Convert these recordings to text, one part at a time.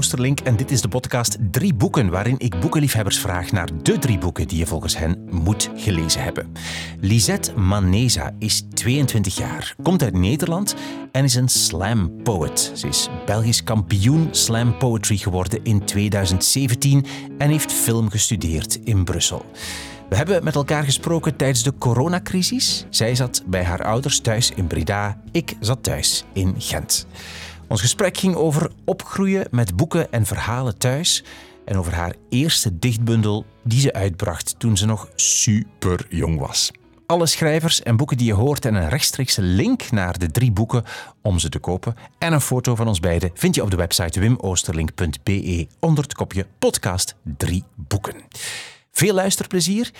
En dit is de podcast Drie Boeken, waarin ik boekenliefhebbers vraag naar de drie boeken die je volgens hen moet gelezen hebben. Lisette Maneza is 22 jaar, komt uit Nederland en is een slam poet. Ze is Belgisch kampioen slam poetry geworden in 2017 en heeft film gestudeerd in Brussel. We hebben met elkaar gesproken tijdens de coronacrisis. Zij zat bij haar ouders thuis in Breda, ik zat thuis in Gent. Ons gesprek ging over opgroeien met boeken en verhalen thuis en over haar eerste dichtbundel die ze uitbracht toen ze nog super jong was. Alle schrijvers en boeken die je hoort en een rechtstreekse link naar de drie boeken om ze te kopen en een foto van ons beiden vind je op de website wimoosterlink.be onder het kopje podcast drie boeken. Veel luisterplezier.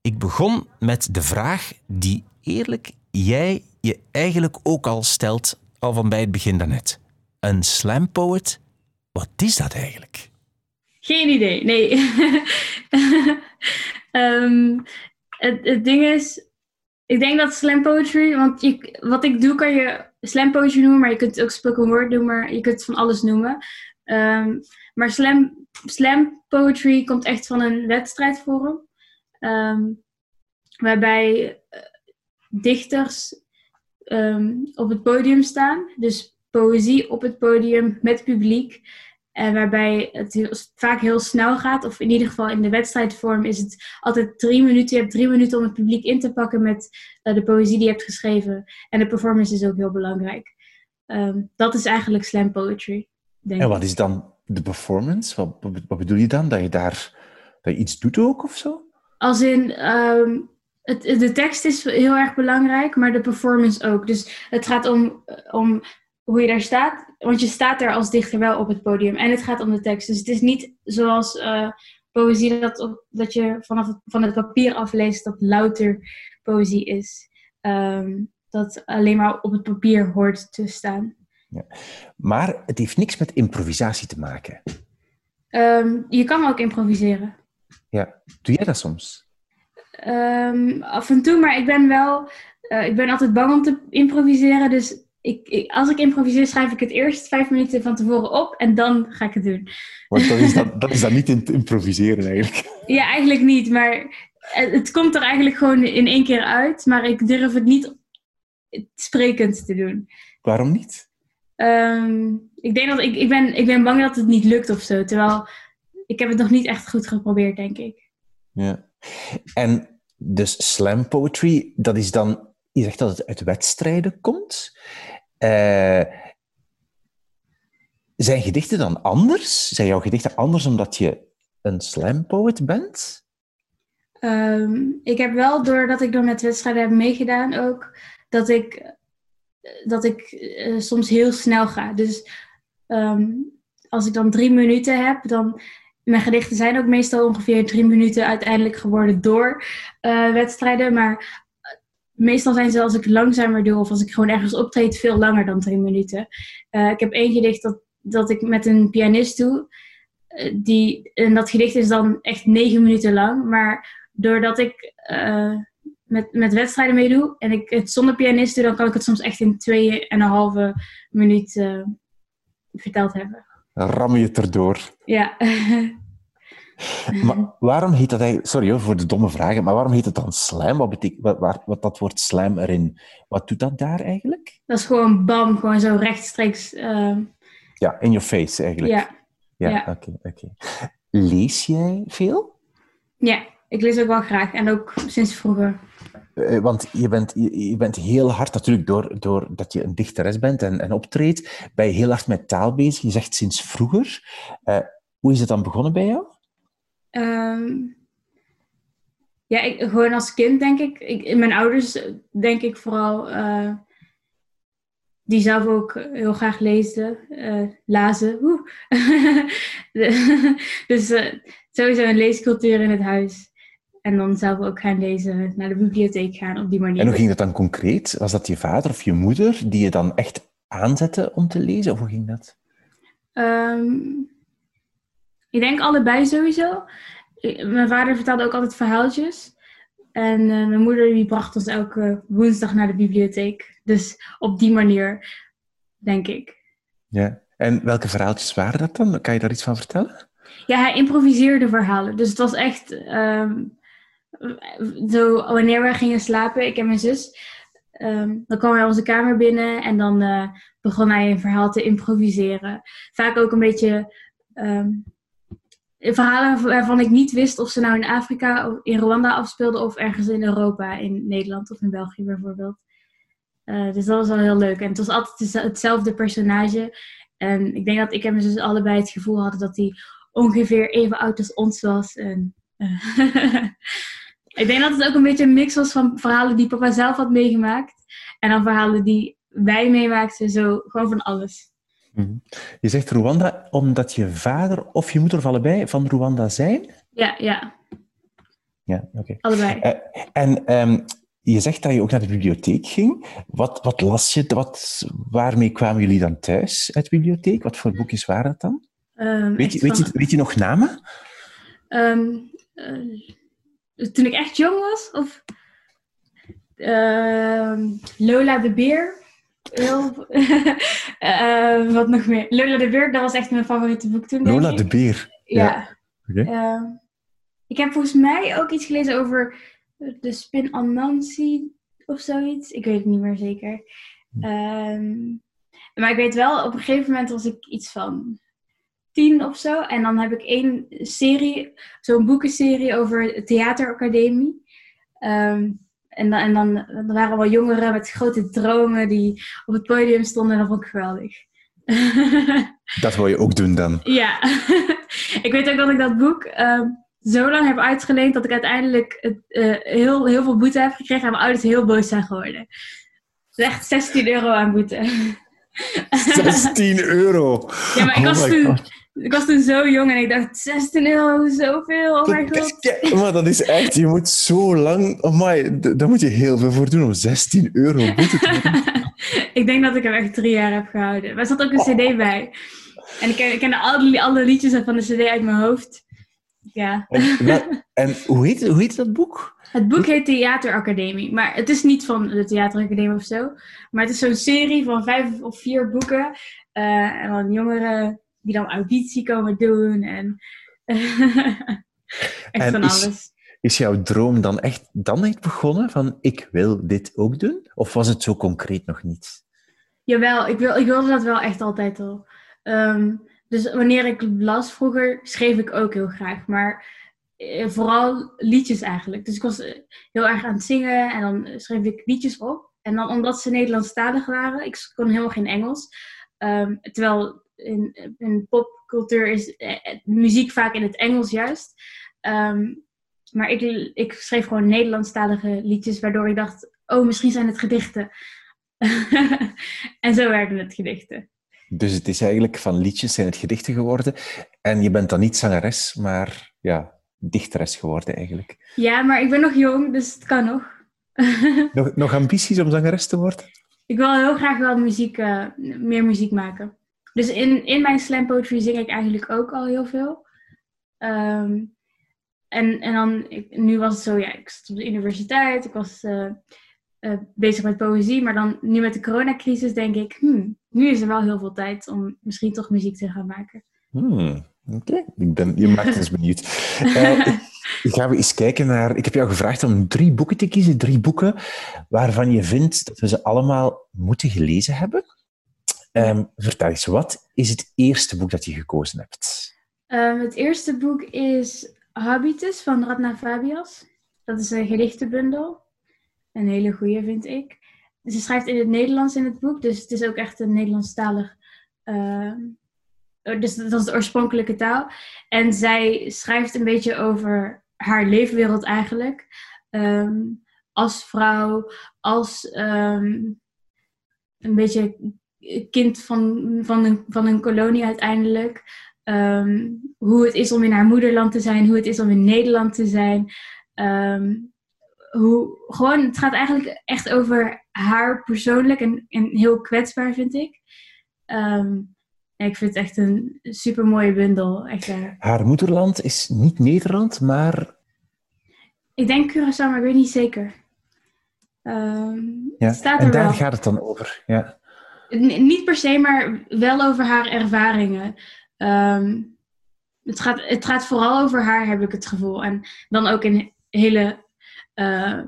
Ik begon met de vraag die eerlijk jij je eigenlijk ook al stelt, al van bij het begin daarnet. Een slam poet, wat is dat eigenlijk? Geen idee, nee. Ehm, het, het ding is, ik denk dat slam poetry, want wat ik doe kan je slam poetry noemen, maar je kunt het ook spoken word noemen, je kunt het van alles noemen. Ehm, maar slam, slam poetry komt echt van een wedstrijdforum. Um, waarbij uh, dichters op het podium staan. Dus poëzie op het podium met publiek. En waarbij het heel, vaak heel snel gaat. Of in ieder geval in de wedstrijdvorm is het altijd drie minuten. Je hebt drie minuten om het publiek in te pakken met uh, de poëzie die je hebt geschreven. En de performance is ook heel belangrijk. Um, dat is eigenlijk slam poetry. Denk en wat is dan de performance? Wat, wat, bedoel je dan? Dat je daar dat je iets doet ook of zo? Als in, um, het, de tekst is heel erg belangrijk, maar de performance ook. Dus het gaat om, om hoe je daar staat. Want je staat daar als dichter wel op het podium. En het gaat om de tekst. Dus het is niet zoals uh, poëzie dat, dat je vanaf het, van het papier afleest dat louter poëzie is. Um, dat alleen maar op het papier hoort te staan. Ja. Maar het heeft niks met improvisatie te maken. Um, je kan ook improviseren. Ja, doe jij dat soms? Um, af en toe, maar ik ben wel... Uh, ik ben altijd bang om te improviseren, dus ik, ik, als ik improviseer, schrijf ik het eerst vijf minuten van tevoren op en dan ga ik het doen. Want dat is dan, dat is dan niet in improviseren eigenlijk. Ja, eigenlijk niet, maar het komt er eigenlijk gewoon in één keer uit, maar ik durf het niet sprekend te doen. Waarom niet? Um, ik denk dat ik, ik, ben, ik ben bang dat het niet lukt of zo. Terwijl ik heb het nog niet echt goed geprobeerd, denk ik. Ja. En dus slam poetry, dat is dan, je zegt dat het uit wedstrijden komt. Uh, zijn gedichten dan anders? Zijn jouw gedichten anders omdat je een slam poet bent? Um, ik heb wel, doordat ik dan met wedstrijden heb meegedaan ook, dat ik dat ik uh, soms heel snel ga. Dus um, als ik dan drie minuten heb, dan. Mijn gedichten zijn ook meestal ongeveer drie minuten uiteindelijk geworden door uh, wedstrijden. Maar meestal zijn ze als ik langzamer doe of als ik gewoon ergens optreed veel langer dan drie minuten. Uh, ik heb één gedicht dat, dat ik met een pianist doe. die, en dat gedicht is dan echt negen minuten lang. Maar doordat ik met, met wedstrijden meedoe en ik het zonder pianist doe, dan kan ik het soms echt in twee en een halve minuut verteld hebben. Ram je het erdoor. Ja. maar waarom heet dat eigenlijk... Sorry hoor, voor de domme vragen, maar waarom heet het dan slam? Wat betekent wat, wat, wat dat woord slam erin... Wat doet dat daar eigenlijk? Dat is gewoon bam, gewoon zo rechtstreeks... Uh... Ja, in your face eigenlijk. Ja. Ja, oké. Ja. Okay, okay. Lees jij veel? Ja, ik lees ook wel graag. En ook sinds vroeger. Want je bent, je bent heel hard, natuurlijk door, door dat je een dichteres bent en, en optreedt, ben je heel hard met taal bezig. Je zegt sinds vroeger. Uh, hoe is het dan begonnen bij jou? Um, ja, ik, gewoon als kind denk ik. ik. Mijn ouders denk ik vooral, uh, die zelf ook heel graag leesden, uh, lazen. dus sowieso een leescultuur in het huis. En dan zelf ook gaan lezen, naar de bibliotheek gaan op die manier. En hoe ging dat dan concreet? Was dat je vader of je moeder die je dan echt aanzette om te lezen? Of hoe ging dat? Um, ik denk allebei sowieso. Mijn vader vertelde ook altijd verhaaltjes. En uh, mijn moeder die bracht ons elke woensdag naar de bibliotheek. Dus op die manier, denk ik. Ja. En welke verhaaltjes waren dat dan? Kan je daar iets van vertellen? Ja, hij improviseerde verhalen. Dus het was echt ehm, zo, wanneer we gingen slapen, ik en mijn zus, ehm, dan kwam hij onze kamer binnen en dan uh, begon hij een verhaal te improviseren. Vaak ook een beetje um, verhalen waarvan ik niet wist of ze nou in Afrika of in Rwanda afspeelden of ergens in Europa, in Nederland of in België bijvoorbeeld. Uh, dus dat was wel heel leuk. En het was altijd hetzelfde personage. En ik denk dat ik en mijn zus allebei het gevoel hadden dat hij ongeveer even oud als ons was. En, uh, ik denk dat het ook een beetje een mix was van verhalen die papa zelf had meegemaakt. En dan verhalen die wij meemaakten. Zo gewoon van alles. Mhm. Je zegt Rwanda omdat je vader of je moeder of allebei van Rwanda zijn? Ja, ja. Ja, oké. Allebei. Uh, en um, je zegt dat je ook naar de bibliotheek ging. Wat, wat las je? Wat, waarmee kwamen jullie dan thuis uit de bibliotheek? Wat voor boekjes waren dat dan? Um, weet, je, weet, je, weet je nog namen? Um, uh, toen ik echt jong was? Of uh, Lola de Beer? Heel, uh, wat nog meer? Lola de Beer, dat was echt mijn favoriete boek toen. Lola de Beer? Ja. ja. Okay. ik heb volgens mij ook iets gelezen over de Spin Anansi of zoiets. Ik weet het niet meer zeker. Um, maar ik weet wel, op een gegeven moment was ik iets van tien of zo. En dan heb ik één serie, zo'n boekenserie over theateracademie. Um, en, dan, en dan, dan waren wel jongeren met grote dromen die op het podium stonden. En dat vond ik geweldig. Dat wil je ook doen dan? Ja. ik weet ook dat ik dat boek um, zo lang heb uitgeleend dat ik uiteindelijk het, uh, heel, heel veel boete heb gekregen en mijn ouders heel boos zijn geworden. Is echt 16 euro aan boete. 16 euro? Ja, maar ik, oh was toen, ik was toen zo jong en ik dacht, 16 euro, zoveel, oh mijn god. Maar dat is echt, je moet zo lang, oh my, daar moet je heel veel voor doen om 16 euro boete te hebben. ik denk dat ik hem echt drie jaar heb gehouden. Maar er zat ook een cd bij. En ik ken, alle, alle liedjes van de cd uit mijn hoofd. Ja. En, en hoe, heet, hoe heet dat boek? Het boek heet Theateracademie. Maar het is niet van de Theateracademie of zo. Maar het is zo'n serie van vijf of vier boeken. Uh, en dan jongeren die dan auditie komen doen. En echt van alles. Is jouw droom dan echt dan echt begonnen? Van ik wil dit ook doen? Of was het zo concreet nog niet? Jawel, ik, wil, ik wilde dat wel echt altijd al. Um, dus wanneer ik las vroeger, schreef ik ook heel graag. Maar eh, vooral liedjes eigenlijk. Dus ik was eh, heel erg aan het zingen en dan schreef ik liedjes op. En dan omdat ze Nederlandstalig waren, ik kon helemaal geen Engels. Um, terwijl in, in popcultuur is eh, muziek vaak in het Engels juist. Um, maar ik, ik schreef gewoon Nederlandstalige liedjes, waardoor ik dacht, oh, misschien zijn het gedichten. en zo werden het gedichten. Dus het is eigenlijk van liedjes zijn het gedichten geworden. En je bent dan niet zangeres, maar ja, dichteres geworden eigenlijk. Ja, maar ik ben nog jong, dus het kan nog. nog, nog ambities om zangeres te worden? Ik wil heel graag wel muziek, uh, meer muziek maken. Dus in, in mijn slam poetry zing ik eigenlijk ook al heel veel. Um, en, en dan, ik, nu was het zo, ja, ik zat op de universiteit, ik was uh, uh, bezig met poëzie, maar dan nu met de coronacrisis denk ik, hmm, nu is er wel heel veel tijd om misschien toch muziek te gaan maken. Hmm, Oké, okay. je maakt ons benieuwd. uh, gaan we eens kijken naar. Ik heb jou gevraagd om drie boeken te kiezen. Drie boeken waarvan je vindt dat we ze allemaal moeten gelezen hebben. Um, vertel eens, wat is het eerste boek dat je gekozen hebt? Um, het eerste boek is Habitus van Radna Fabias. Dat is een gedichtenbundel. Een hele goede, vind ik. Ze schrijft in het Nederlands in het boek, dus het is ook echt een Nederlandstalig. Uh, dus dat is de oorspronkelijke taal. En zij schrijft een beetje over haar leefwereld eigenlijk. Als vrouw, als een beetje kind van, van, een, van een kolonie uiteindelijk. Um, hoe het is om in haar moederland te zijn, hoe het is om in Nederland te zijn. Um, hoe, gewoon, het gaat eigenlijk echt over haar persoonlijk en, en heel kwetsbaar, vind ik. Um, ik vind het echt een super mooie bundel. Echt, uh... Haar moederland is niet Nederland, maar. Ik denk Curaçao, maar ik weet niet zeker. Ja. Staat er en daar gaat het dan over. Ja. Niet per se, maar wel over haar ervaringen. Ehm, het, gaat, het gaat vooral over haar, heb ik het gevoel. En dan ook in hele uh,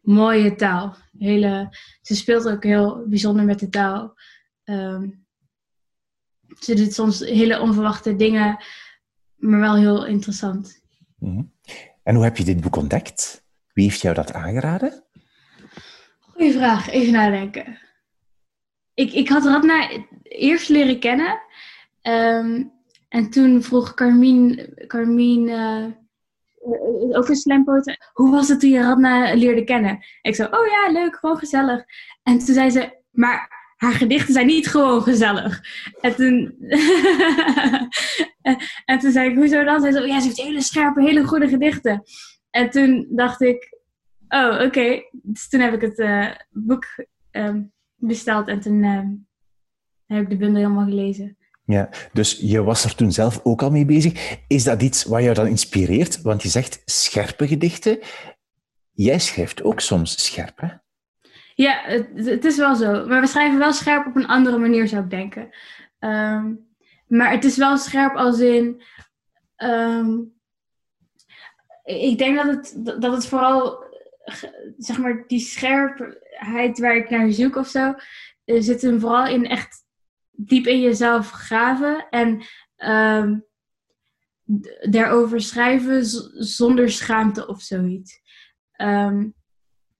mooie taal. Hele, ze speelt ook heel bijzonder met de taal. Um, ze doet soms hele onverwachte dingen, maar wel heel interessant. Mhm. En hoe heb je dit boek ontdekt? Wie heeft jou dat aangeraden? Goeie vraag, even nadenken. Ik, ik had Radna eerst leren kennen. Ehm, en toen vroeg Carmine, Carmine uh, ook een slampoot, hoe was het toen je Radna leerde kennen? Ik zei, oh ja, leuk, gewoon gezellig. En toen zei ze, maar haar gedichten zijn niet gewoon gezellig. En toen, en toen zei ik, hoezo dan? Zei, oh, ja, ze heeft hele scherpe, hele goede gedichten. En toen dacht ik, oh, oké. Dus toen heb ik het uh, boek um, besteld en toen uh, heb ik de bundel helemaal gelezen. Ja, dus je was er toen zelf ook al mee bezig. Is dat iets wat jou dan inspireert? Want je zegt scherpe gedichten. Jij schrijft ook soms scherp, hè? Ja, het, het, is wel zo. Maar we schrijven wel scherp op een andere manier, zou ik denken. Um, maar het is wel scherp als in. Um, ik denk dat het, dat het vooral, zeg maar, die scherpheid waar ik naar zoek of zo, eh, zit hem vooral in echt diep in jezelf graven en um, daarover schrijven zonder schaamte of zoiets. Um,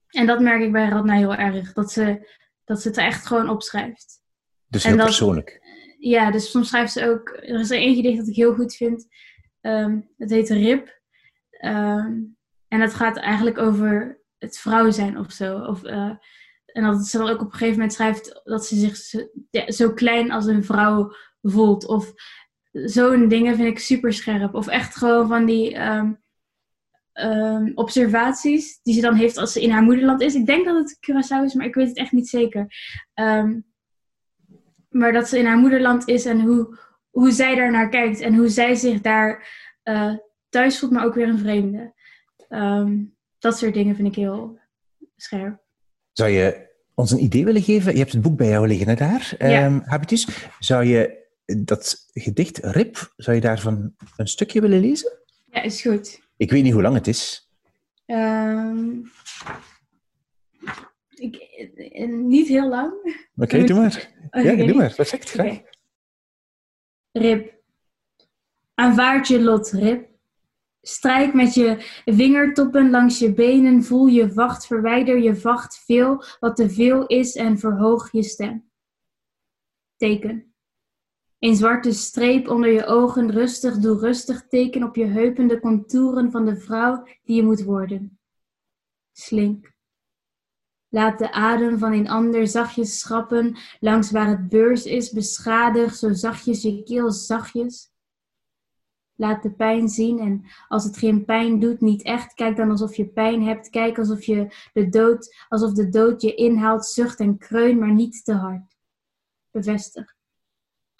en dat merk ik bij Radna heel erg, dat ze, dat ze het er echt gewoon opschrijft. Dus heel persoonlijk. Ja, dus soms schrijft ze ook, er is er één gedicht dat ik heel goed vind. Um, het heet Rip. En dat gaat eigenlijk over het vrouw zijn of zo. Of, uh, en dat ze dan ook op een gegeven moment schrijft dat ze zich zo, klein als een vrouw voelt. Of zo'n dingen vind ik super scherp. Of echt gewoon van die um, um, observaties die ze dan heeft als ze in haar moederland is. Ik denk dat het Curaçao is, maar ik weet het echt niet zeker. Um, maar dat ze in haar moederland is en hoe, hoe zij daar naar kijkt en hoe zij zich daar uh, thuis voelt, maar ook weer een vreemde. Dat soort dingen vind ik heel scherp. Zou je ons een idee willen geven? Je hebt het boek bij jou liggen, hè, daar, ja. um, Habitus. Zou je dat gedicht Rip, zou je daarvan een stukje willen lezen? Ja, is goed. Ik weet niet hoe lang het is. Um, ik, niet heel lang. Oké, okay, doe maar. Okay. Ja, doe maar. Perfect, graag. Okay. Rip. Aanvaard je lot, Rip. Strijk met je vingertoppen langs je benen, voel je vacht, verwijder je vacht veel wat te veel is en verhoog je stem. Teken. Een zwarte streep onder je ogen, rustig, doe rustig, teken op je heupen de contouren van de vrouw die je moet worden. Slink. Laat de adem van een ander zachtjes schrappen langs waar het beurs is, beschadig zo zachtjes je keel zachtjes. Laat de pijn zien en als het geen pijn doet, niet echt, kijk dan alsof je pijn hebt. Kijk alsof, je de, dood, alsof de dood je inhaalt, zucht en kreun, maar niet te hard. Bevestig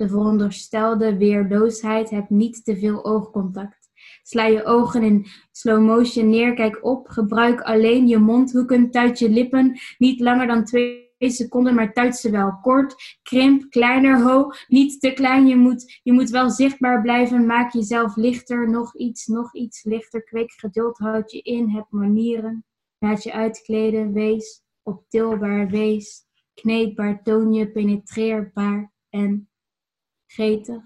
de veronderstelde weerloosheid, heb niet te veel oogcontact. Sla je ogen in slow motion neer, kijk op, gebruik alleen je mondhoeken, tuit je lippen, niet langer dan twee seconden, maar tuit ze wel. Kort, krimp, kleiner, ho, niet te klein, je moet, je moet wel zichtbaar blijven, maak jezelf lichter, nog iets, nog iets lichter, kweek geduld, houd je in, heb manieren, laat je uitkleden, wees optilbaar, wees kneedbaar, toon je penetreerbaar en Gretig.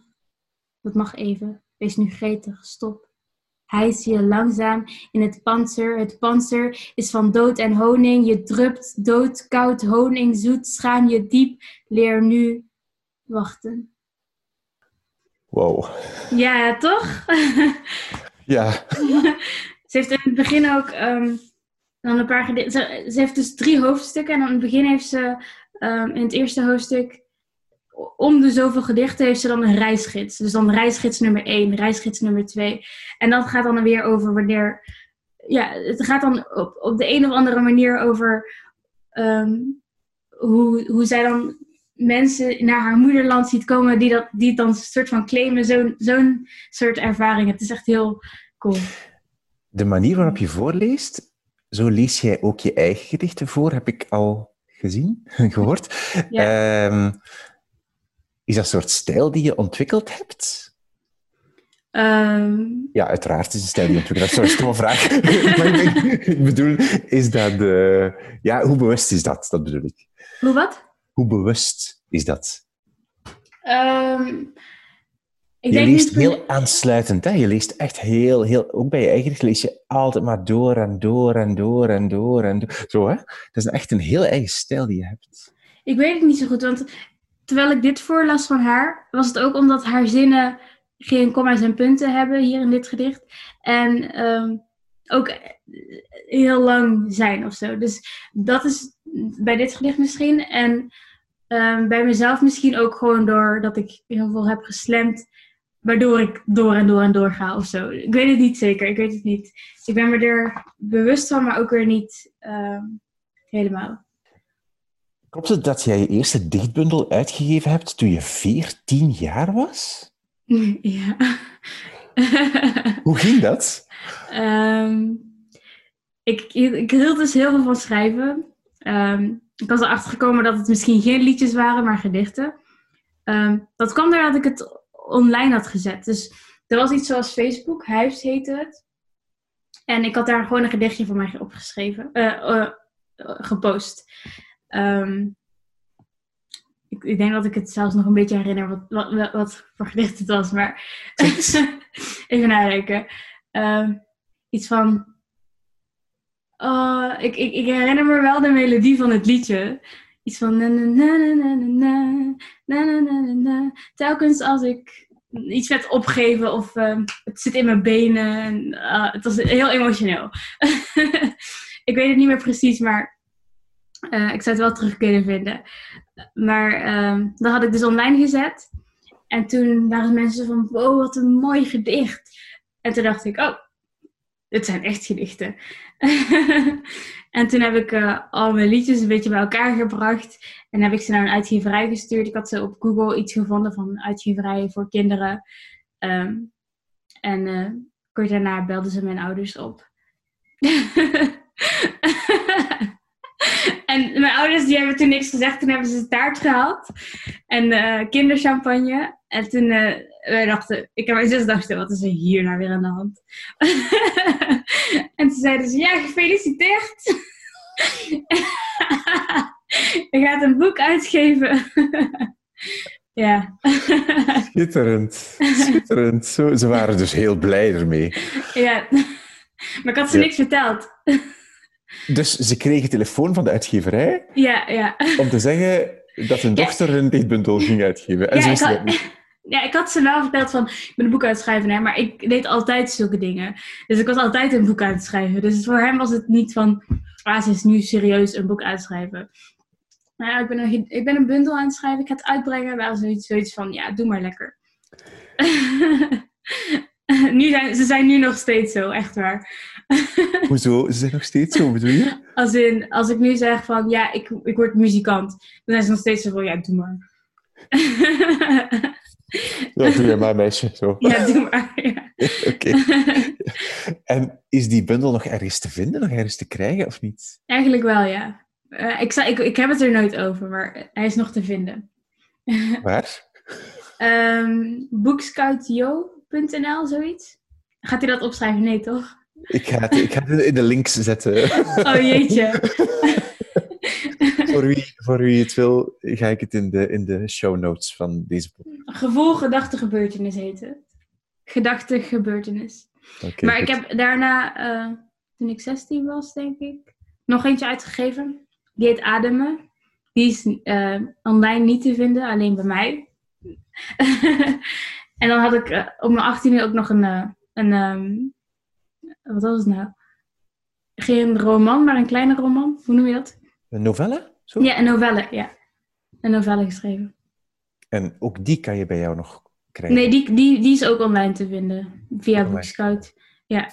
Dat mag even. Wees nu gretig. Stop. Hijs je langzaam in het panzer. Het panzer is van dood en honing. Je drupt dood, koud, honing, zoet. Schaam je diep. Leer nu wachten. Wow. Ja, toch? ja. ze heeft in het begin ook um, dan een paar ze, ze, heeft dus drie hoofdstukken. En in het begin heeft ze um, in het eerste hoofdstuk om de zoveel gedichten heeft ze dan een reisgids. Dus dan reisgids nummer 1, reisgids nummer 2. En dat gaat dan weer over wanneer. Ja, het gaat dan op, op de een of andere manier over um, hoe, hoe zij dan mensen naar haar moederland ziet komen die, dat, die het dan een soort van claimen. Zo'n zo'n soort ervaring. Het is echt heel cool. De manier waarop je voorleest, zo lees jij ook je eigen gedichten voor, heb ik al gezien, gehoord. Ja. Ehm, is dat een soort stijl die je ontwikkeld hebt? Ehm, Ja, uiteraard is een stijl die je ontwikkeld hebt. Sorry, stomme vraag. maar ik, ben- ik bedoel, is dat... eh, ja, hoe bewust is dat? Dat bedoel ik. hoe wat? Hoe bewust is dat? Ehm, ik je leest niet... heel aansluitend, hè? Je leest echt heel, heel... Ook bij je eigen lees je altijd maar door en door en door en door en door. Zo, hè? Dat is echt een heel eigen stijl die je hebt. Ik weet het niet zo goed, want terwijl ik dit voorlas van haar, was het ook omdat haar zinnen geen komma's en punten hebben hier in dit gedicht. En ehm, ook eh, heel lang zijn of zo. Dus dat is bij dit gedicht misschien. En ehm, bij mezelf misschien ook gewoon doordat ik heel veel heb geslamd, waardoor ik door en door en door ga of zo. Ik weet het niet zeker, ik weet het niet. Ik ben me er bewust van, maar ook weer niet ehm, helemaal. Klopt het dat jij je eerste dichtbundel uitgegeven hebt toen je 14 jaar was? Ja. Hoe ging dat? Ehm, ik, ik hield dus heel veel van schrijven. Ehm, ik was erachter gekomen dat het misschien geen liedjes waren, maar gedichten. Ehm, dat kwam doordat ik het online had gezet. Dus er was iets zoals Facebook, Huis heette het. En ik had daar gewoon een gedichtje van mij opgeschreven, eh, eh, gepost. Ehm, ik, ik denk dat ik het zelfs nog een beetje herinner wat, wat, wat, voor gedicht het was, maar even nadenken. Ehm, iets van. Oh, ik, ik, ik herinner me wel de melodie van het liedje. Iets van. Na, na, na, na, na, na, na, na. Telkens als ik iets werd opgeven of ehm, het zit in mijn benen. En, ah, het was heel emotioneel. ik weet het niet meer precies, maar eh, ik zou het wel terug kunnen vinden. Maar ehm, dat had ik dus online gezet. En toen waren mensen van, wow, wat een mooi gedicht. En toen dacht ik, oh, dit zijn echt gedichten. en toen heb ik eh, al mijn liedjes een beetje bij elkaar gebracht. En heb ik ze naar een uitgeverij gestuurd. Ik had ze op Google iets gevonden van een uitgeverij voor kinderen. Ehm, en eh, kort daarna belden ze mijn ouders op. En mijn ouders die hebben toen niks gezegd. Toen hebben ze taart gehaald. En eh, kinderchampagne. En toen eh, wij dachten, ik en mijn zus dachten, wat is er hier nou weer aan de hand? en toen zeiden ze, ja, gefeliciteerd. Je gaat een boek uitgeven. ja. Schitterend. Schitterend. Zo, ze waren dus heel blij ermee. ja. Maar ik had ze Ja. niks verteld. Dus ze kregen telefoon van de uitgeverij ja, ja. om te zeggen dat hun Ja. dochter een dichtbundel ging uitgeven. En Ja, ze ik had- dat. Ja, ik had ze wel verteld van, ik ben een boek aan het schrijven, hè, maar ik deed altijd zulke dingen. Dus ik was altijd een boek aan het schrijven. Dus voor hem was het niet van, ah, ze is nu serieus een boek aan het schrijven. Nou ja, ik ben een, ik ben een bundel aan het schrijven, ik ga het uitbrengen. Wel zoiets, zoiets van, ja, doe maar lekker. nu zijn, ze zijn nu nog steeds zo, echt waar. Hoezo? Ze zijn nog steeds zo, bedoel je? Als, in, als ik nu zeg van, ja, ik, ik word muzikant, dan zijn ze nog steeds zo van, ja, doe maar. Ja, doe je maar, meisje. Zo. ja, doe maar. Ja. Oké. En is die bundel nog ergens te vinden, nog ergens te krijgen, of niet? Eigenlijk wel, ja. Eh, ik, zou, ik, ik heb het er nooit over, maar hij is nog te vinden. Waar? Ehm Boekscoutjo.nl, zoiets. Gaat hij dat opschrijven? Nee, toch? Ik ga het, ik ga het in de links zetten. Oh jeetje. voor, wie, voor wie het wil, ga ik het in de, in de show notes van deze podcast. Gevoel, gedachte, gebeurtenis heet het. Gedachte, gebeurtenis. Maar ik heb daarna, eh, toen ik 16 was, denk ik, nog eentje uitgegeven. Die heet Ademen. Die is eh, online niet te vinden, alleen bij mij. en dan had ik eh, op mijn 18e ook nog een, een ehm, wat was het nou? Geen roman, maar een kleine roman. Hoe noem je dat? Een novelle? Zo? Ja, een novelle, ja. Een novelle geschreven. En ook die kan je bij jou nog krijgen? Nee, die, die, die is ook online te vinden. Via. Bookscout. Ja.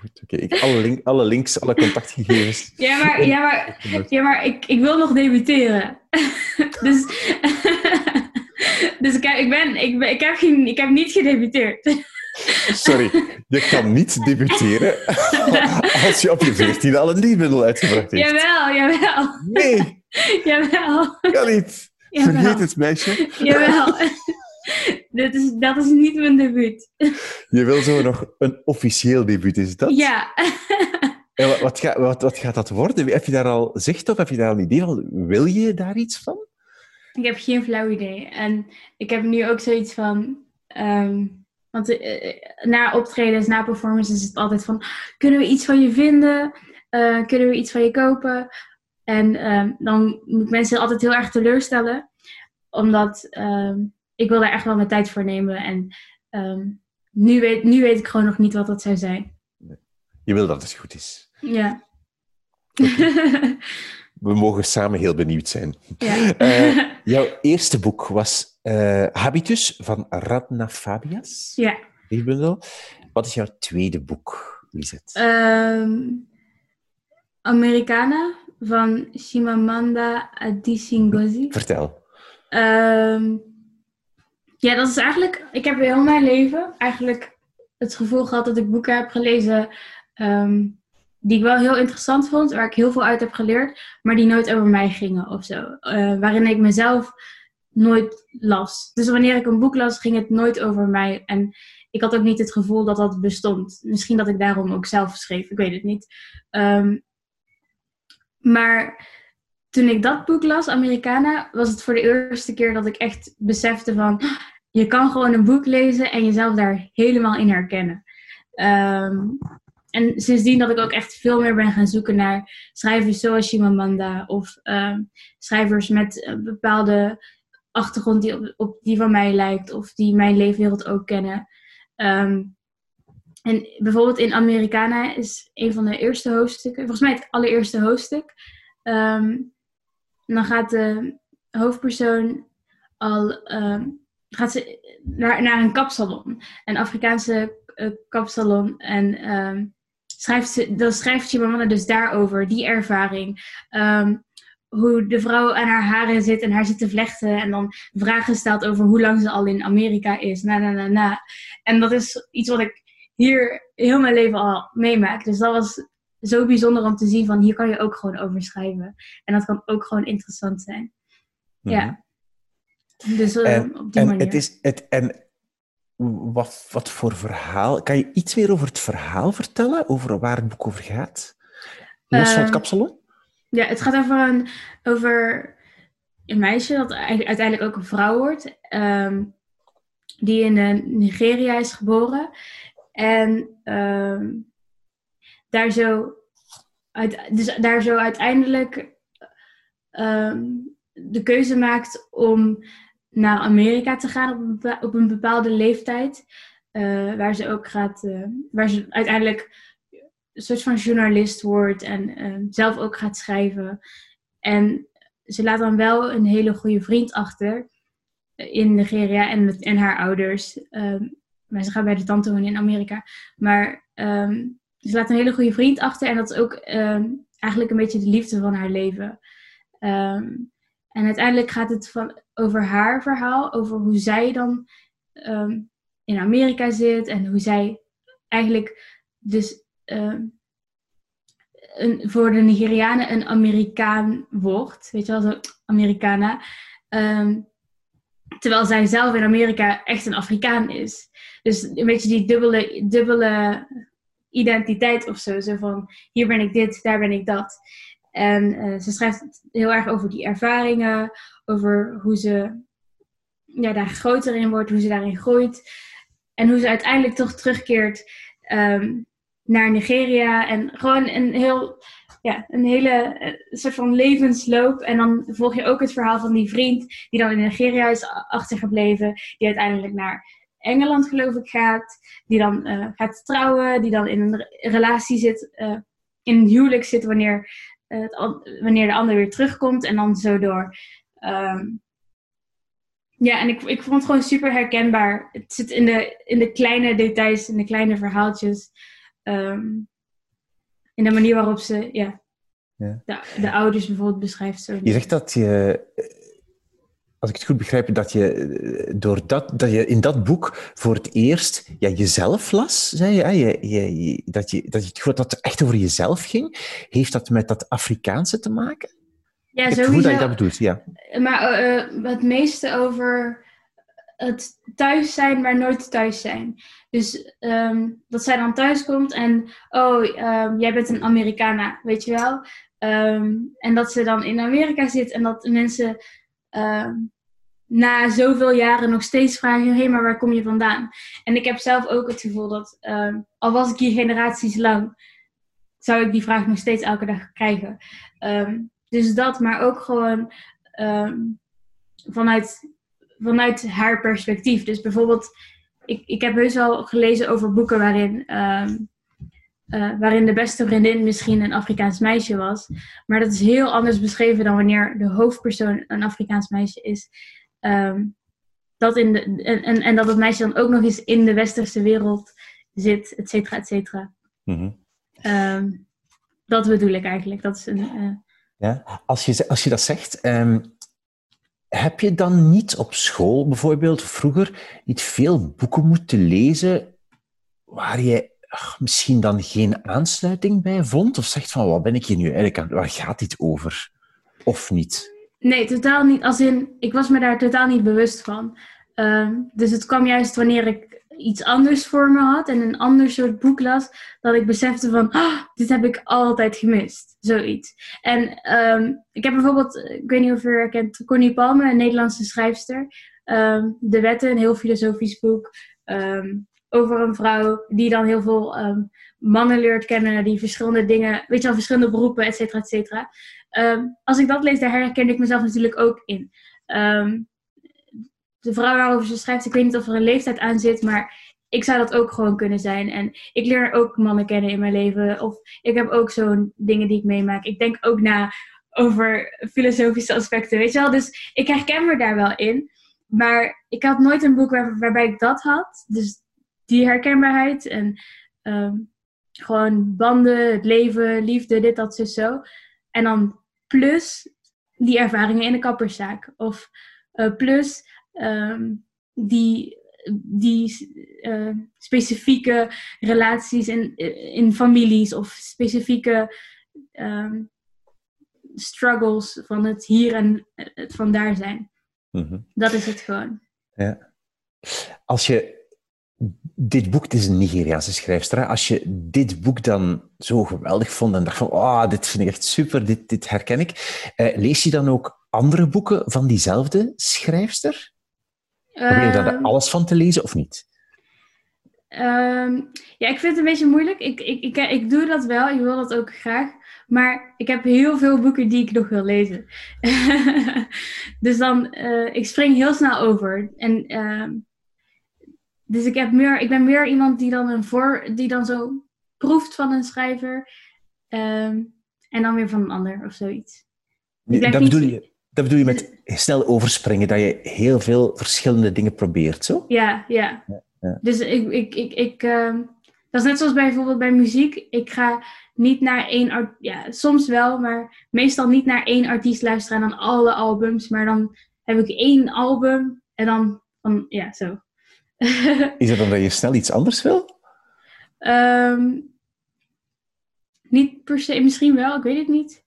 Goed, oké. Ik alle, link, alle links, alle contactgegevens. Ja, maar, ja, maar Ja, maar ik, ik wil nog debuteren. dus dus ik, heb, ik, ben, ik, ben, ik, heb geen, ik heb niet gedebuteerd. Sorry, je kan niet debuteren als je op je 14 al een dichtbundel uitgebracht heeft. jawel, jawel. Nee, Jawel. Kan niet. Jawel. Vergeet het, meisje. Jawel. dat, is, dat is niet mijn debuut. Je wil zo nog een officieel debuut, is dat? Ja. En wat, wat, wat gaat dat worden? Heb je daar al zicht op? Heb je daar al een idee van? Wil je daar iets van? Ik heb geen flauw idee. En ik heb nu ook zoiets van. ehm, want eh, eh, na optredens, na performances is het altijd van: kunnen we iets van je vinden? Eh, kunnen we iets van je kopen? En ehm, dan moet ik mensen altijd heel erg teleurstellen, omdat ehm, ik wil daar echt wel mijn tijd voor nemen. En ehm, nu, weet, nu weet ik gewoon nog niet wat dat zou zijn. Je wil dat het goed is. Ja. We mogen samen heel benieuwd zijn. ja. Eh, jouw eerste boek was eh, Habitus van Radna Fabias. ja. Dichtbundel. Wat is jouw tweede boek, Lisette? Ehm, Americana van Shimamanda Adichie Ngozi. Vertel. Ehm, ja, dat is eigenlijk... Ik heb heel mijn leven eigenlijk het gevoel gehad dat ik boeken heb gelezen... ehm, die ik wel heel interessant vond, waar ik heel veel uit heb geleerd... maar die nooit over mij gingen of zo. Eh, waarin ik mezelf nooit las. Dus wanneer ik een boek las, ging het nooit over mij. En ik had ook niet het gevoel dat dat bestond. Misschien dat ik daarom ook zelf schreef, ik weet het niet. Ehm, maar toen ik dat boek las, Americana, was het voor de eerste keer dat ik echt besefte van... Je kan gewoon een boek lezen en jezelf daar helemaal in herkennen. Ehm, en sindsdien dat ik ook echt veel meer ben gaan zoeken naar schrijvers zoals Shimamanda of ehm, schrijvers met een bepaalde achtergrond die op, die van mij lijkt of die mijn leefwereld ook kennen. Ehm, en bijvoorbeeld in Americana is een van de eerste hoofdstukken, volgens mij het allereerste hoofdstuk. Ehm, dan gaat de hoofdpersoon al gaat ze naar, naar een kapsalon, een Afrikaanse eh, kapsalon. En schrijft ze, dan schrijft Chimamanda dus daarover, die ervaring. Ehm, hoe de vrouw aan haar haren zit en haar zit te vlechten. En dan vragen stelt over hoe lang ze al in Amerika is. Na, na, na, na. En dat is iets wat ik hier heel mijn leven al meemaak. Dus dat was zo bijzonder om te zien van hier kan je ook gewoon over schrijven. En dat kan ook gewoon interessant zijn. Ja. Dus eh, En, op die en manier. het is het, en wat, wat voor verhaal? Kan je iets meer over het verhaal vertellen? Over waar het boek over gaat? Los van het Ehm, kapsalon? Ja, het gaat over een, over een meisje dat uiteindelijk ook een vrouw wordt. ehm, die in eh, Nigeria is geboren. En ehm, daar, zo uit, dus daar zo uiteindelijk de keuze maakt om naar Amerika te gaan op een, bepaalde leeftijd. eh, waar ze ook gaat, eh, waar ze uiteindelijk een soort van journalist wordt en ehm, zelf ook gaat schrijven. En ze laat dan wel een hele goede vriend achter eh, in Nigeria en, met, en haar ouders. Ehm, maar ze gaat bij de tante wonen in Amerika. Maar ehm, ze laat een hele goede vriend achter en dat is ook ehm, eigenlijk een beetje de liefde van haar leven. En uiteindelijk gaat het van, over haar verhaal, over hoe zij dan ehm, in Amerika zit en hoe zij eigenlijk dus ehm, een, voor de Nigerianen een Amerikaan wordt. Weet je wel, zo Americana. Ehm, terwijl zij zelf in Amerika echt een Afrikaan is. Dus een beetje die dubbele, dubbele identiteit of zo. Zo van, hier ben ik dit, daar ben ik dat. En eh, ze schrijft heel erg over die ervaringen, over hoe ze ja, daar groter in wordt, hoe ze daarin groeit. En hoe ze uiteindelijk toch terugkeert ehm, naar Nigeria. En gewoon een, heel, ja, een hele eh, soort van levensloop. En dan volg je ook het verhaal van die vriend die dan in Nigeria is achtergebleven. Die uiteindelijk naar Engeland geloof ik gaat. Die dan eh, gaat trouwen. Die dan in een re- relatie zit. in een huwelijk zit wanneer, het an- wanneer de ander weer terugkomt. En dan zo door. Ehm, ja, en ik, ik vond het gewoon super herkenbaar. Het zit in de, in de kleine details, in de kleine verhaaltjes. Ehm, in de manier waarop ze ja, Ja. De, de ouders bijvoorbeeld beschrijft. Zo. Je zegt dat je, eh, als ik het goed begrijp, dat je, eh, door dat, dat je in dat boek voor het eerst ja, jezelf las, zei je, je, je, dat, je, dat je dat het echt over jezelf ging. Heeft dat met dat Afrikaanse te maken? Ja, Ik sowieso. dat je dat bedoelt, ja. Maar eh, eh, het meeste over het thuis zijn, maar nooit thuis zijn. Dus ehm, dat zij dan thuis komt en, oh, ehm, jij bent een Americana, weet je wel? Ehm, en dat ze dan in Amerika zit en dat mensen na zoveel jaren nog steeds vragen, hé, maar waar kom je vandaan? En ik heb zelf ook het gevoel dat, ehm, al was ik hier generaties lang, zou ik die vraag nog steeds elke dag krijgen. Ehm, dus dat, maar ook gewoon ehm, vanuit, vanuit haar perspectief. Dus bijvoorbeeld, ik, ik heb heus wel gelezen over boeken waarin, eh, waarin de beste vriendin misschien een Afrikaans meisje was. Maar dat is heel anders beschreven dan wanneer de hoofdpersoon een Afrikaans meisje is. Ehm, dat in de, en, en, dat het meisje dan ook nog eens in de westerse wereld zit, et cetera, et cetera. Mhm. Ehm, dat bedoel ik eigenlijk. Dat is een, eh, Ja, als je, als je dat zegt, ehm, heb je dan niet op school bijvoorbeeld vroeger niet veel boeken moeten lezen waar je ach, misschien dan geen aansluiting bij vond? Of zegt van, wat ben ik hier nu eigenlijk aan? Waar gaat dit over? Of niet? Nee, totaal niet. Als in, ik was me daar totaal niet bewust van. Ehm, dus het kwam juist wanneer ik iets anders voor me had en een ander soort boek las, dat ik besefte van, "Ah, dit heb ik altijd gemist. Zoiets. En ehm, ik heb bijvoorbeeld, ik weet niet of je haar kent, Connie Palme, een Nederlandse schrijfster. Ehm, de Wetten, een heel filosofisch boek. over een vrouw die dan heel veel mannen leert kennen, die verschillende dingen, weet je wel, verschillende beroepen, et cetera, et cetera. Ehm, als ik dat lees, daar herken ik mezelf natuurlijk ook in. Ehm, de vrouw waarover ze schrijft, ik weet niet of er een leeftijd aan zit, maar ik zou dat ook gewoon kunnen zijn. En ik leer ook mannen kennen in mijn leven. Of ik heb ook zo'n dingen die ik meemaak. Ik denk ook na over filosofische aspecten, weet je wel. Dus ik herken me daar wel in. Maar ik had nooit een boek waar- waarbij ik dat had. Dus die herkenbaarheid en ehm, gewoon banden, het leven, liefde, dit, dat, zo, zo. En dan plus die ervaringen in de kapperszaak. Of eh, plus ehm, die, die eh, specifieke relaties in, in families of specifieke ehm, struggles van het hier en het vandaar zijn. Mhm. Dat is het gewoon. Als je dit boek, het is een Nigeriaanse schrijfster, als je dit boek dan zo geweldig vond en dacht van, oh, dit vind ik echt super, dit, dit herken ik, eh, lees je dan ook andere boeken van diezelfde schrijfster? Probeer je daar Ehm, alles van te lezen of niet? Ehm, ja, ik vind het een beetje moeilijk. Ik, ik, ik, ik doe dat wel, ik wil dat ook graag. Maar ik heb heel veel boeken die ik nog wil lezen. dus dan, eh, ik spring heel snel over. En, ehm, dus ik, heb meer, ik ben meer iemand die dan, een voor, die dan zo proeft van een schrijver. ehm, en dan weer van een ander of zoiets. Dat niet- bedoel, je, dat bedoel je met snel overspringen, dat je heel veel verschillende dingen probeert, zo? Ja, ja. ja. Dus ik, ik, ik, ik ehm, dat is net zoals bijvoorbeeld bij muziek. Ik ga niet naar één, art- ja, soms wel, maar meestal niet naar één artiest luisteren en dan alle albums. Maar dan heb ik één album en dan van, ja, zo. Is het omdat je snel iets anders wil? Ehm, niet per se, misschien wel, ik weet het niet.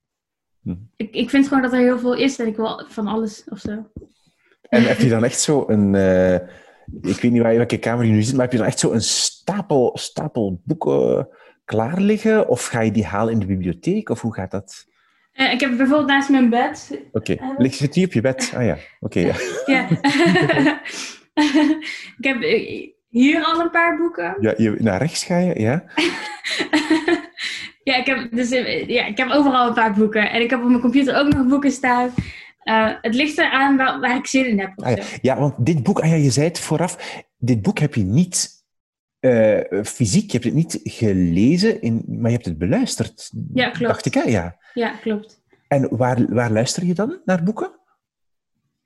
Hm. Ik, ik vind gewoon dat er heel veel is en ik wil van alles of zo. En heb je dan echt zo een... eh, ik weet niet waar je, welke kamer je nu zit, maar heb je dan echt zo een stapel, stapel boeken klaar liggen? Of ga je die halen in de bibliotheek? Of hoe gaat dat? Eh, ik heb bijvoorbeeld naast mijn bed Oké, Eh, ligt zit die op je bed? Ah ja, oké. ja. Ja. ik heb eh, hier al een paar boeken. Ja, je, naar rechts ga je, ja? ja, ik heb, dus, eh, ja, ik heb overal een paar boeken. En ik heb op mijn computer ook nog boeken staan. Eh, het ligt eraan waar, waar ik zin in heb. Ah, ja. want dit boek, ah, ja, je zei het vooraf, dit boek heb je niet fysiek, je hebt het niet gelezen, in, maar je hebt het beluisterd. Ja, klopt. Dacht ik, hè? Ja. Ja, klopt. En waar, waar luister je dan naar boeken?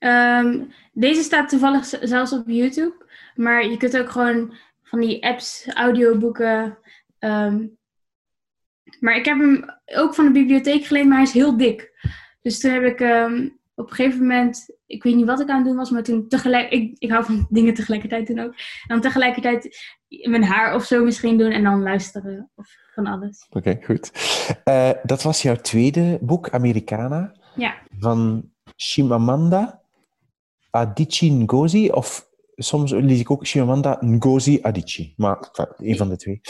Ehm, deze staat toevallig zelfs op YouTube. Maar je kunt ook gewoon van die apps, audioboeken. ehm, maar ik heb hem ook van de bibliotheek geleend, maar hij is heel dik. Dus toen heb ik ehm, op een gegeven moment, ik weet niet wat ik aan het doen was, maar toen tegelijk, ik, ik hou van dingen tegelijkertijd doen ook. En dan tegelijkertijd mijn haar of zo misschien doen en dan luisteren of van alles. Oké, goed. Eh, dat was jouw tweede boek, Americana. Ja. van Shimamanda Adichie Ngozi. Of soms lees ik ook Shimamanda Ngozi Adichie. Maar een van de twee.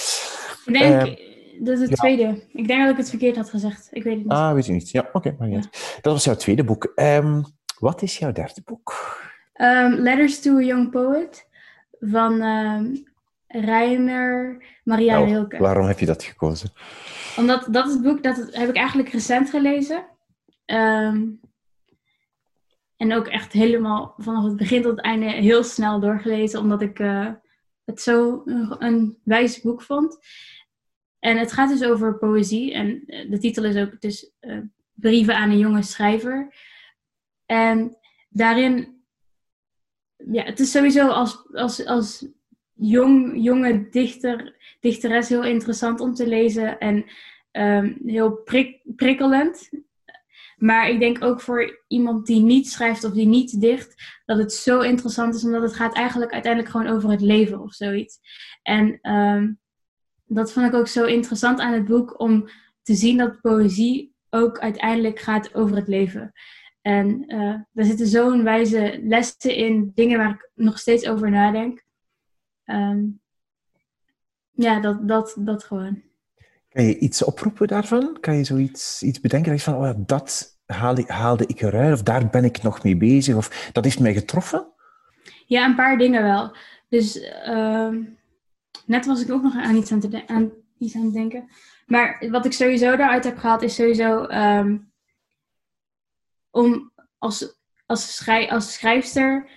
Ik denk, uh, dat is het tweede. Ik denk dat ik het verkeerd had gezegd. Ik weet het niet. Ah, weet je niet. Ja, oké. Okay, ja. Dat was jouw tweede boek. Um, wat is jouw derde boek? Um, Letters to a Young Poet van um, Reiner Maria nou, Rilke. Waarom heb je dat gekozen? Omdat dat is het boek dat heb ik eigenlijk recent gelezen. Um, en ook echt helemaal vanaf het begin tot het einde heel snel doorgelezen, omdat ik uh, het zo een, wijs boek vond. En het gaat dus over poëzie. En de titel is ook dus, Brieven aan een jonge schrijver. En daarin, ja, het is sowieso als, als, als jong, jonge dichter, dichteres heel interessant om te lezen en um, heel prik, prikkelend. Maar ik denk ook voor iemand die niet schrijft of die niet dicht, dat het zo interessant is, omdat het gaat eigenlijk uiteindelijk gewoon over het leven of zoiets. En um, dat vond ik ook zo interessant aan het boek, om te zien dat poëzie ook uiteindelijk gaat over het leven. En uh, daar zitten zo'n wijze lessen in, dingen waar ik nog steeds over nadenk. Um, ja, dat, dat, dat gewoon. Kan je iets oproepen daarvan? Kan je zoiets iets bedenken? Dat van, oh ja, dat haalde, haalde ik eruit, of daar ben ik nog mee bezig, of dat heeft mij getroffen? Ja, een paar dingen wel. Dus uh, net was ik ook nog aan iets aan, te aan, iets aan het denken. Maar wat ik sowieso daaruit heb gehaald, is sowieso um, om als, als, als schrijfster,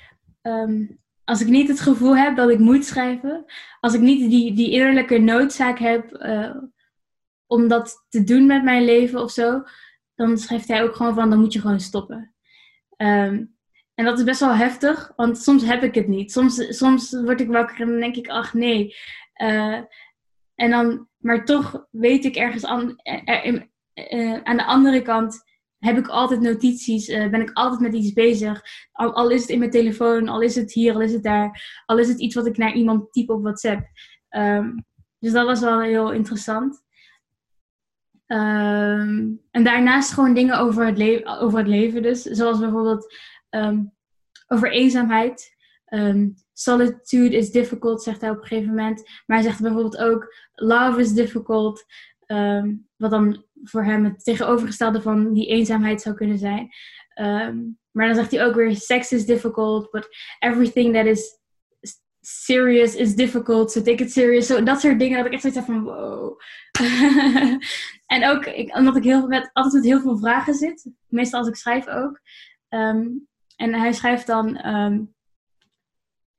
um, als ik niet het gevoel heb dat ik moet schrijven, als ik niet die, die innerlijke noodzaak heb uh, om dat te doen met mijn leven of zo, dan schrijft hij ook gewoon van, dan moet je gewoon stoppen. Um, en dat is best wel heftig, want soms heb ik het niet. Soms, soms word ik wakker en dan denk ik, ach nee. Uh, en dan, maar toch weet ik ergens aan, er, uh, aan de andere kant heb ik altijd notities, ben ik altijd met iets bezig. Al, is het in mijn telefoon, al is het hier, al is het daar, al is het iets wat ik naar iemand type op WhatsApp. Um, dus dat was wel heel interessant. Um, en daarnaast gewoon dingen over het, le over het leven dus. Zoals bijvoorbeeld um, over eenzaamheid. Um, solitude is difficult, zegt hij op een gegeven moment. Maar hij zegt bijvoorbeeld ook, love is difficult. wat dan voor hem het tegenovergestelde van die eenzaamheid zou kunnen zijn. maar dan zegt hij ook weer, sex is difficult, but everything that is serious is difficult, so take it serious. So, dat soort dingen dat ik echt zoiets heb van wow. en ook ik, omdat ik heel, met, altijd met heel veel vragen zit, meestal als ik schrijf ook. Um, en hij schrijft dan, um,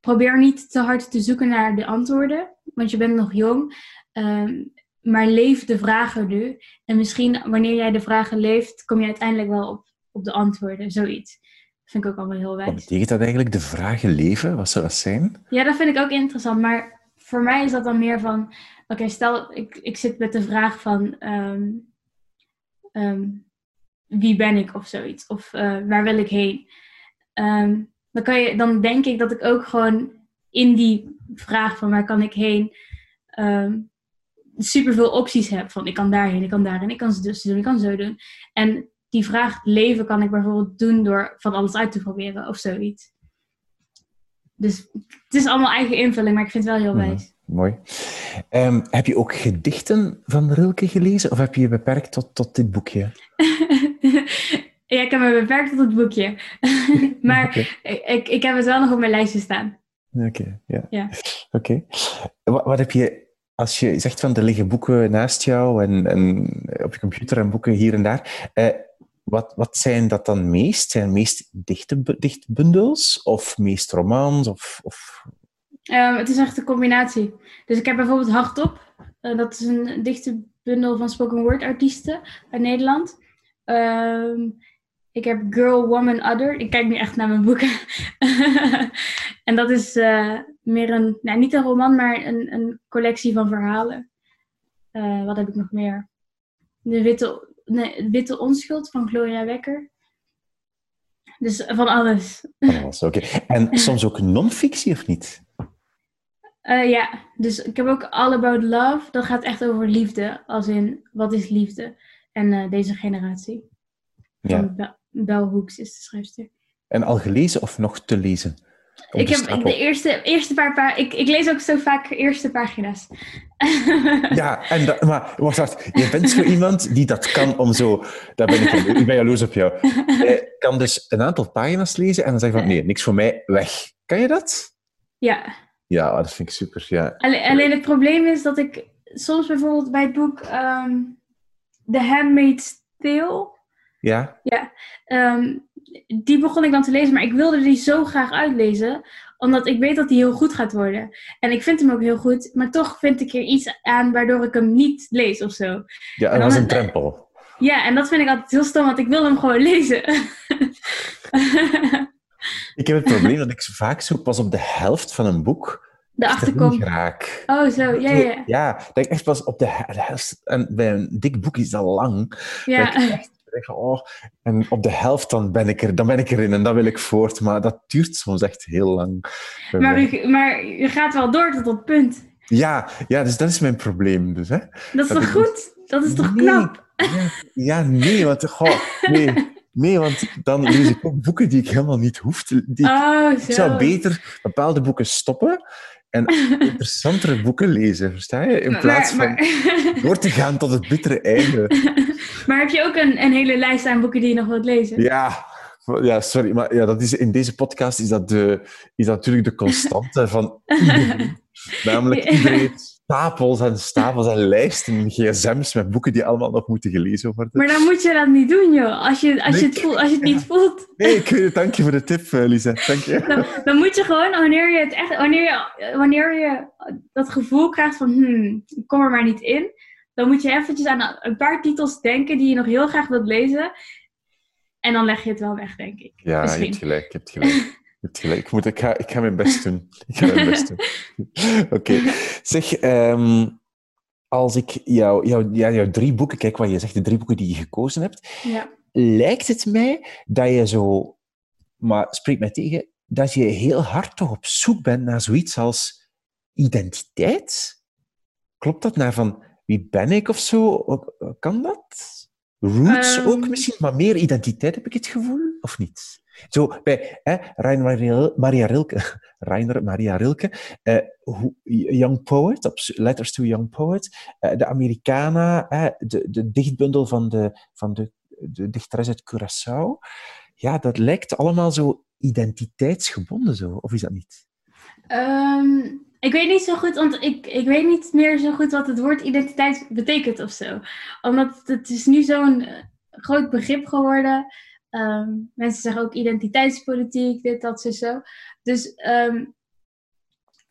probeer niet te hard te zoeken naar de antwoorden, want je bent nog jong. Um, maar leef de vragen nu. En misschien wanneer jij de vragen leeft, kom je uiteindelijk wel op, op de antwoorden, zoiets vind ik ook allemaal heel wijs. Wat betekent dat eigenlijk, de vragen leven? Wat zou dat zijn? Ja, dat vind ik ook interessant. Maar voor mij is dat dan meer van... Oké, stel, ik, ik zit met de vraag van... Um, um, wie ben ik of zoiets? Of uh, waar wil ik heen? Um, dan, kan je, dan denk ik dat ik ook gewoon in die vraag van waar kan ik heen... super veel opties heb. Van ik kan daarheen, ik kan daarheen, ik kan zo doen, ik kan zo doen. En die vraag leven kan ik bijvoorbeeld doen door van alles uit te proberen of zoiets. Dus het is allemaal eigen invulling, maar ik vind het wel heel wijs. mooi. Um, heb je ook gedichten van Rilke gelezen of heb je je beperkt tot, tot dit boekje? ja, ik heb me beperkt tot het boekje. maar okay. ik, ik heb het wel nog op mijn lijstje staan. Oké, okay, ja. ja. Oké. Wat, wat heb je als je zegt van er liggen boeken naast jou en, en op je computer en boeken hier en daar, eh, wat, wat zijn dat dan meest? Zijn het meest dichte, dichtbundels of meest romans? Of, of... Um, het is echt een combinatie. Dus ik heb bijvoorbeeld Hardop. Uh, dat is een dichte bundel van spoken word artiesten uit Nederland. Um, ik heb Girl, Woman, Other. Ik kijk nu echt naar mijn boeken. en dat is uh, meer een, nou, niet een roman, maar een, een collectie van verhalen. Uh, wat heb ik nog meer? De Witte nee, Witte Onschuld van Gloria Wekker. Dus van alles. Van alles, oké. En soms ook non-fictie of niet? Uh, ja, dus ik heb ook All About Love. Dat gaat echt over liefde. Als in, wat is liefde? En uh, deze generatie. Ja. Van Bell Hooks is de schrijfster. En al gelezen of nog te lezen? Ik heb stapel. de eerste, eerste paar pa ik, ik lees ook zo vaak eerste pagina's. Ja, en dat, maar wacht, wacht. Je bent zo iemand die dat kan om zo... Daar ben ik, ik ben jaloers op jou. Je kan dus een aantal pagina's lezen en dan zeg je van nee, niks voor mij, weg. Kan je dat? ja. Ja, dat vind ik super. Ja. Alleen, alleen het probleem is dat ik soms bijvoorbeeld bij het boek ehm The Handmaid's Tale, Ja? ehm, die begon ik dan te lezen, maar ik wilde die zo graag uitlezen, omdat ik weet dat die heel goed gaat worden. En ik vind hem ook heel goed, maar toch vind ik er iets aan waardoor ik hem niet lees of zo. Ja, En dat dan- een drempel. Ja, en dat vind ik altijd heel stom, want ik wil hem gewoon lezen. Ik heb het probleem dat ik vaak zo pas op de helft van een boek De achterkom. raak. Oh, zo, ja, ja, ja. Dat ik echt pas op de, he- de helft... En bij een dik boek is dat lang. Dat ik ja. echt denk, oh, en op de helft dan ben, ik er, dan ben ik erin en dan wil ik voort. Maar dat duurt soms echt heel lang. Maar, u, maar je gaat wel door tot dat punt. Ja, ja, dus dat is mijn probleem. Dus, hè. Dat is Dat toch goed? Dat is toch Nee. knap? Ja, ja, nee, want, goh, nee, nee, want dan lees ik ook boeken die ik helemaal niet hoef te die, Oh. Ik zou beter bepaalde boeken stoppen en interessantere boeken lezen, versta je? In Maar- plaats van door te gaan tot het bittere einde. maar heb je ook een, een hele lijst aan boeken die je nog wilt lezen? Ja, ja sorry, maar ja, dat is, in deze podcast is dat, de, is dat natuurlijk de constante van iedereen. Namelijk iedereen stapels en stapels en lijsten gsm's met boeken die allemaal nog moeten gelezen worden. Maar dan moet je dat niet doen, joh. Als je, als je, het, voelt, als je het niet voelt, Nee, ik het. Dank je voor de tip, eh, Lisa. Dank je. dan, dan moet je gewoon, wanneer je, het echt, wanneer, je, wanneer je dat gevoel krijgt van, hmm, ik kom er maar niet in, dan moet je eventjes aan een paar titels denken die je nog heel graag wilt lezen. En dan leg je het wel weg, denk ik. Ja, je hebt gelijk. Je hebt gelijk. Je hebt gelijk. Ik, moet, ik, ga, ik ga mijn best doen. Ik ga mijn best doen. Oké. Zeg, ehm, als ik jou, jou, ja, jouw drie boeken, kijk wat je zegt, de drie boeken die je gekozen hebt, Ja. lijkt het mij dat je zo, maar spreek mij tegen, dat je heel hard toch op zoek bent naar zoiets als identiteit? Klopt dat? Naar van, wie ben ik of zo? Kan dat? Roots Ehm. ook misschien, maar meer identiteit heb ik het gevoel, of niet? Zo, bij hè, Reiner Maria, Rilke, Reiner Maria Rilke, eh, Young Poet, Letters to Young Poet, eh, de Americana, eh, de, de dichtbundel van de, van de, de dichteres uit Curaçao. Ja, dat lijkt allemaal zo identiteitsgebonden, zo. of is dat niet? Ehm, ik weet niet zo goed, want ik, ik weet niet meer zo goed wat het woord identiteit betekent of zo. Omdat het is nu zo'n eh, groot begrip geworden. Ehm, mensen zeggen ook identiteitspolitiek, dit, dat, zo, zo. Dus ehm,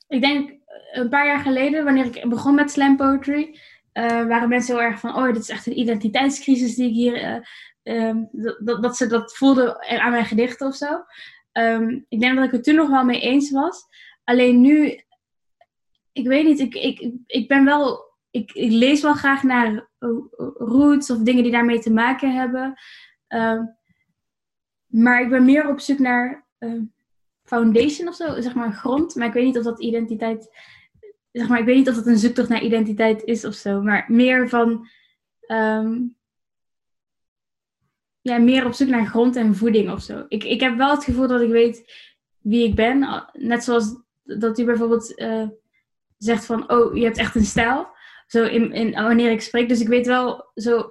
ik denk een paar jaar geleden, wanneer ik begon met slam poetry, eh, waren mensen heel erg van, oh, dit is echt een identiteitscrisis die ik hier, eh, ehm, dat, ze dat voelden aan mijn gedichten of zo. Ik denk dat ik het toen nog wel mee eens was. Alleen nu, ik weet niet, ik, ik, ik ben wel, ik, ik lees wel graag naar eh, roots of dingen die daarmee te maken hebben. Ehm, maar ik ben meer op zoek naar ehm, foundation of zo, zeg maar grond. Maar ik weet niet of dat identiteit, zeg maar, ik weet niet of dat een zoektocht naar identiteit is of zo. Maar meer van, ehm, ja, meer op zoek naar grond en voeding of zo. Ik, ik heb wel het gevoel dat ik weet wie ik ben. Net zoals dat u bijvoorbeeld eh, zegt van, oh, je hebt echt een stijl. Zo in, in, wanneer ik spreek. Dus ik weet wel, zo,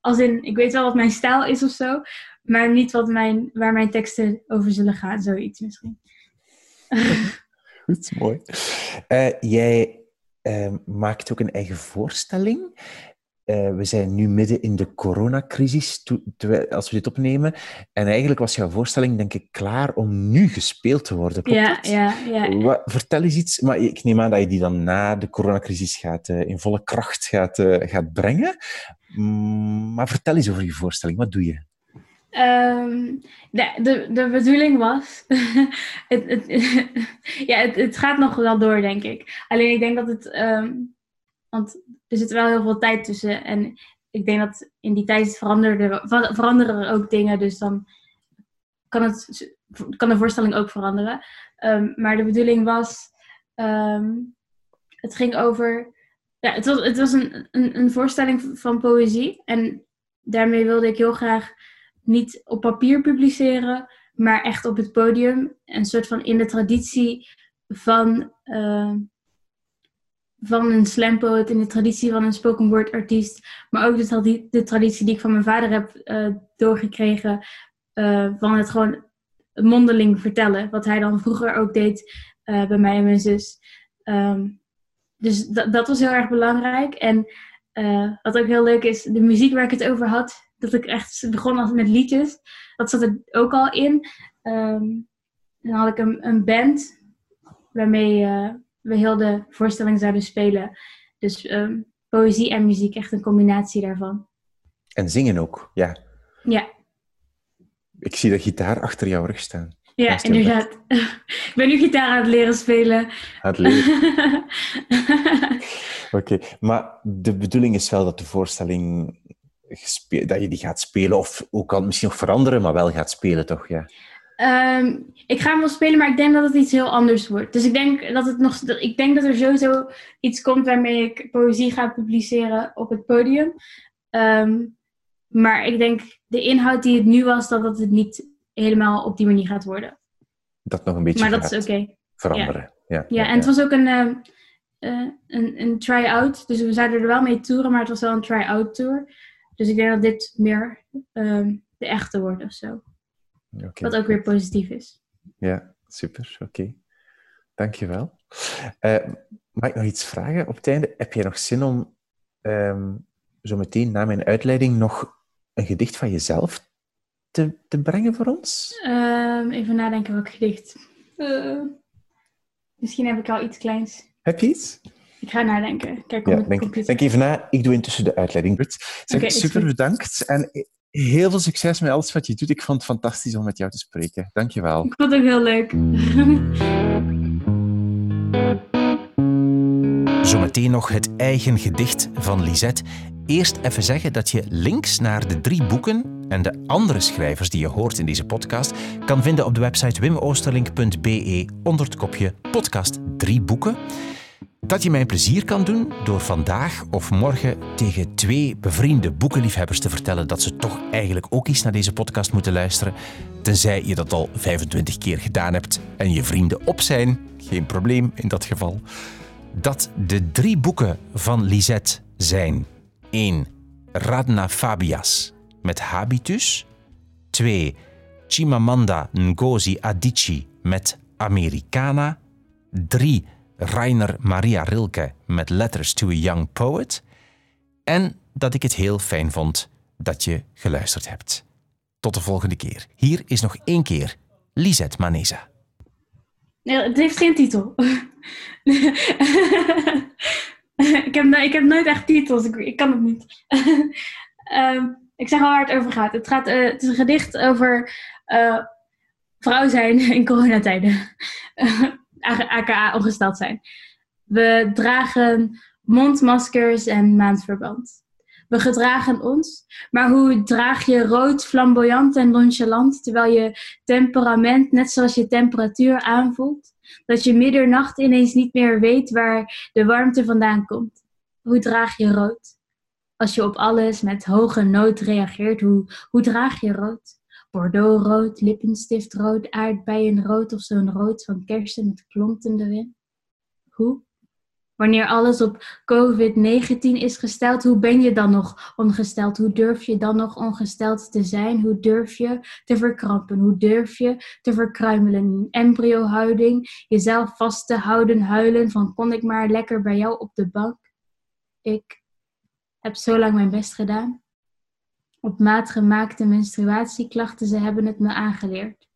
als in, ik weet wel wat mijn stijl is of zo. Maar niet wat mijn, waar mijn teksten over zullen gaan. Zoiets misschien. Goed, mooi. Eh, jij eh, maakt ook een eigen voorstelling. Eh, we zijn nu midden in de coronacrisis als we dit opnemen. En eigenlijk was jouw voorstelling, denk ik, klaar om nu gespeeld te worden. Klopt Ja, ja, ja. Wat, vertel eens iets, maar ik neem aan dat je die dan na de coronacrisis gaat, eh, in volle kracht gaat, eh, gaat brengen. Mm, maar vertel eens over je voorstelling. Wat doe je? Ehm, de, de, de bedoeling was. het, het, ja, het, het gaat nog wel door, denk ik. Alleen ik denk dat het. ehm, want er zit wel heel veel tijd tussen. En ik denk dat in die tijd veranderen, ver- veranderen er ook dingen. Dus dan kan, het, kan de voorstelling ook veranderen. Ehm, maar de bedoeling was. ehm, het ging over. Ja, het was, het was een, een, een voorstelling van poëzie. En daarmee wilde ik heel graag niet op papier publiceren, maar echt op het podium. Een soort van in de traditie van, uh, van een slam poet, in de traditie van een spoken word artiest. Maar ook de, de traditie die ik van mijn vader heb uh, doorgekregen. Uh, van het gewoon mondeling vertellen. Wat hij dan vroeger ook deed bij mij en mijn zus. Um, dus dat was heel erg belangrijk. En wat ook heel leuk is, de muziek waar ik het over had, dat ik echt begon met liedjes. Dat zat er ook al in. Um, dan had ik een, een band waarmee we heel de voorstelling zouden spelen. Dus um, poëzie en muziek, echt een combinatie daarvan. En zingen ook, ja. Ja. Ik zie de gitaar achter jouw rug staan. Ja, inderdaad. ik ben nu gitaar aan het leren spelen. Aan het leren. Oké, okay. maar de bedoeling is wel dat de voorstelling dat je die gaat spelen, of ook kan het misschien nog veranderen, maar wel gaat spelen, toch? Ja. Um, ik ga hem wel spelen, maar ik denk dat het iets heel anders wordt. Dus ik denk dat, het nog, ik denk dat er sowieso iets komt waarmee ik poëzie ga publiceren op het podium. Um, maar ik denk de inhoud die het nu was, dat het het niet helemaal op die manier gaat worden. Dat nog een beetje Maar dat is oké. Veranderen. Ja. Ja, ja, en het was ook een, uh, uh, een, een try-out. Dus we zouden er wel mee toeren, maar het was wel een try-out tour. Dus ik denk dat dit meer um, de echte wordt of zo. Okay. Wat ook weer positief is. Ja, super. Oké. Okay. Dankjewel. Uh, mag ik nog iets vragen op het einde? Heb jij nog zin om um, zo meteen na mijn uitleiding nog een gedicht van jezelf te, te brengen voor ons? Um, even nadenken welk gedicht. Uh, misschien heb ik al iets kleins. Heb je iets? Ik ga nadenken. Kijk op ja, denk, denk, even na. Ik doe intussen de uitleiding. Zeg, okay, super bedankt. En heel veel succes met alles wat je doet. Ik vond het fantastisch om met jou te spreken. Dankjewel. Ik vond het ook heel leuk. Zometeen nog het eigen gedicht van Lisette. Eerst even zeggen dat je links naar de drie boeken en de andere schrijvers die je hoort in deze podcast kan vinden op de website wimoosterlink.be onder het kopje podcast drie boeken dat je mij plezier kan doen door vandaag of morgen tegen twee bevriende boekenliefhebbers te vertellen dat ze toch eigenlijk ook eens naar deze podcast moeten luisteren. Tenzij je dat al 25 keer gedaan hebt en je vrienden op zijn. Geen probleem in dat geval. Dat de drie boeken van Lisette zijn: 1. Radna Fabias met Habitus. 2. Chimamanda Ngozi Adichie met Americana. 3. Rainer Maria Rilke met Letters to a Young Poet. En dat ik het heel fijn vond dat je geluisterd hebt. Tot de volgende keer. Hier is nog één keer Lisette Manesa. Nee, het heeft geen titel. ik, heb, ik heb nooit echt titels, ik, kan het niet. um, ik zeg al waar het over gaat. Het, gaat, uh, het is een gedicht over uh, vrouw zijn in coronatijden aka ongesteld zijn. We dragen mondmaskers en maandverband. We gedragen ons, maar hoe draag je rood, flamboyant en nonchalant, terwijl je temperament, net zoals je temperatuur aanvoelt, dat je middernacht ineens niet meer weet waar de warmte vandaan komt? Hoe draag je rood? Als je op alles met hoge nood reageert, hoe, hoe draag je rood? Bordeauxrood, lippenstiftrood, aardbeienrood of zo'n rood van kersen met klontende wind? Hoe? Wanneer alles op COVID-19 is gesteld, hoe ben je dan nog ongesteld? Hoe durf je dan nog ongesteld te zijn? Hoe durf je te verkrampen? Hoe durf je te verkruimelen in embryohouding? Jezelf vast te houden, huilen van kon ik maar lekker bij jou op de bank? Ik heb zo lang mijn best gedaan. Op maat gemaakte menstruatieklachten, ze hebben het me aangeleerd.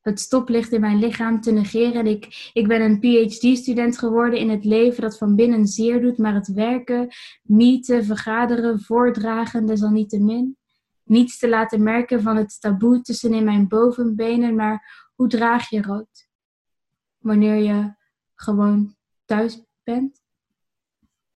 Het stoplicht in mijn lichaam te negeren. Ik, ik ben een PhD-student geworden in het leven dat van binnen zeer doet, maar het werken, mieten, vergaderen, voordragen, desalniettemin. Niets te laten merken van het taboe tussen in mijn bovenbenen, maar hoe draag je rood? Wanneer je gewoon thuis bent?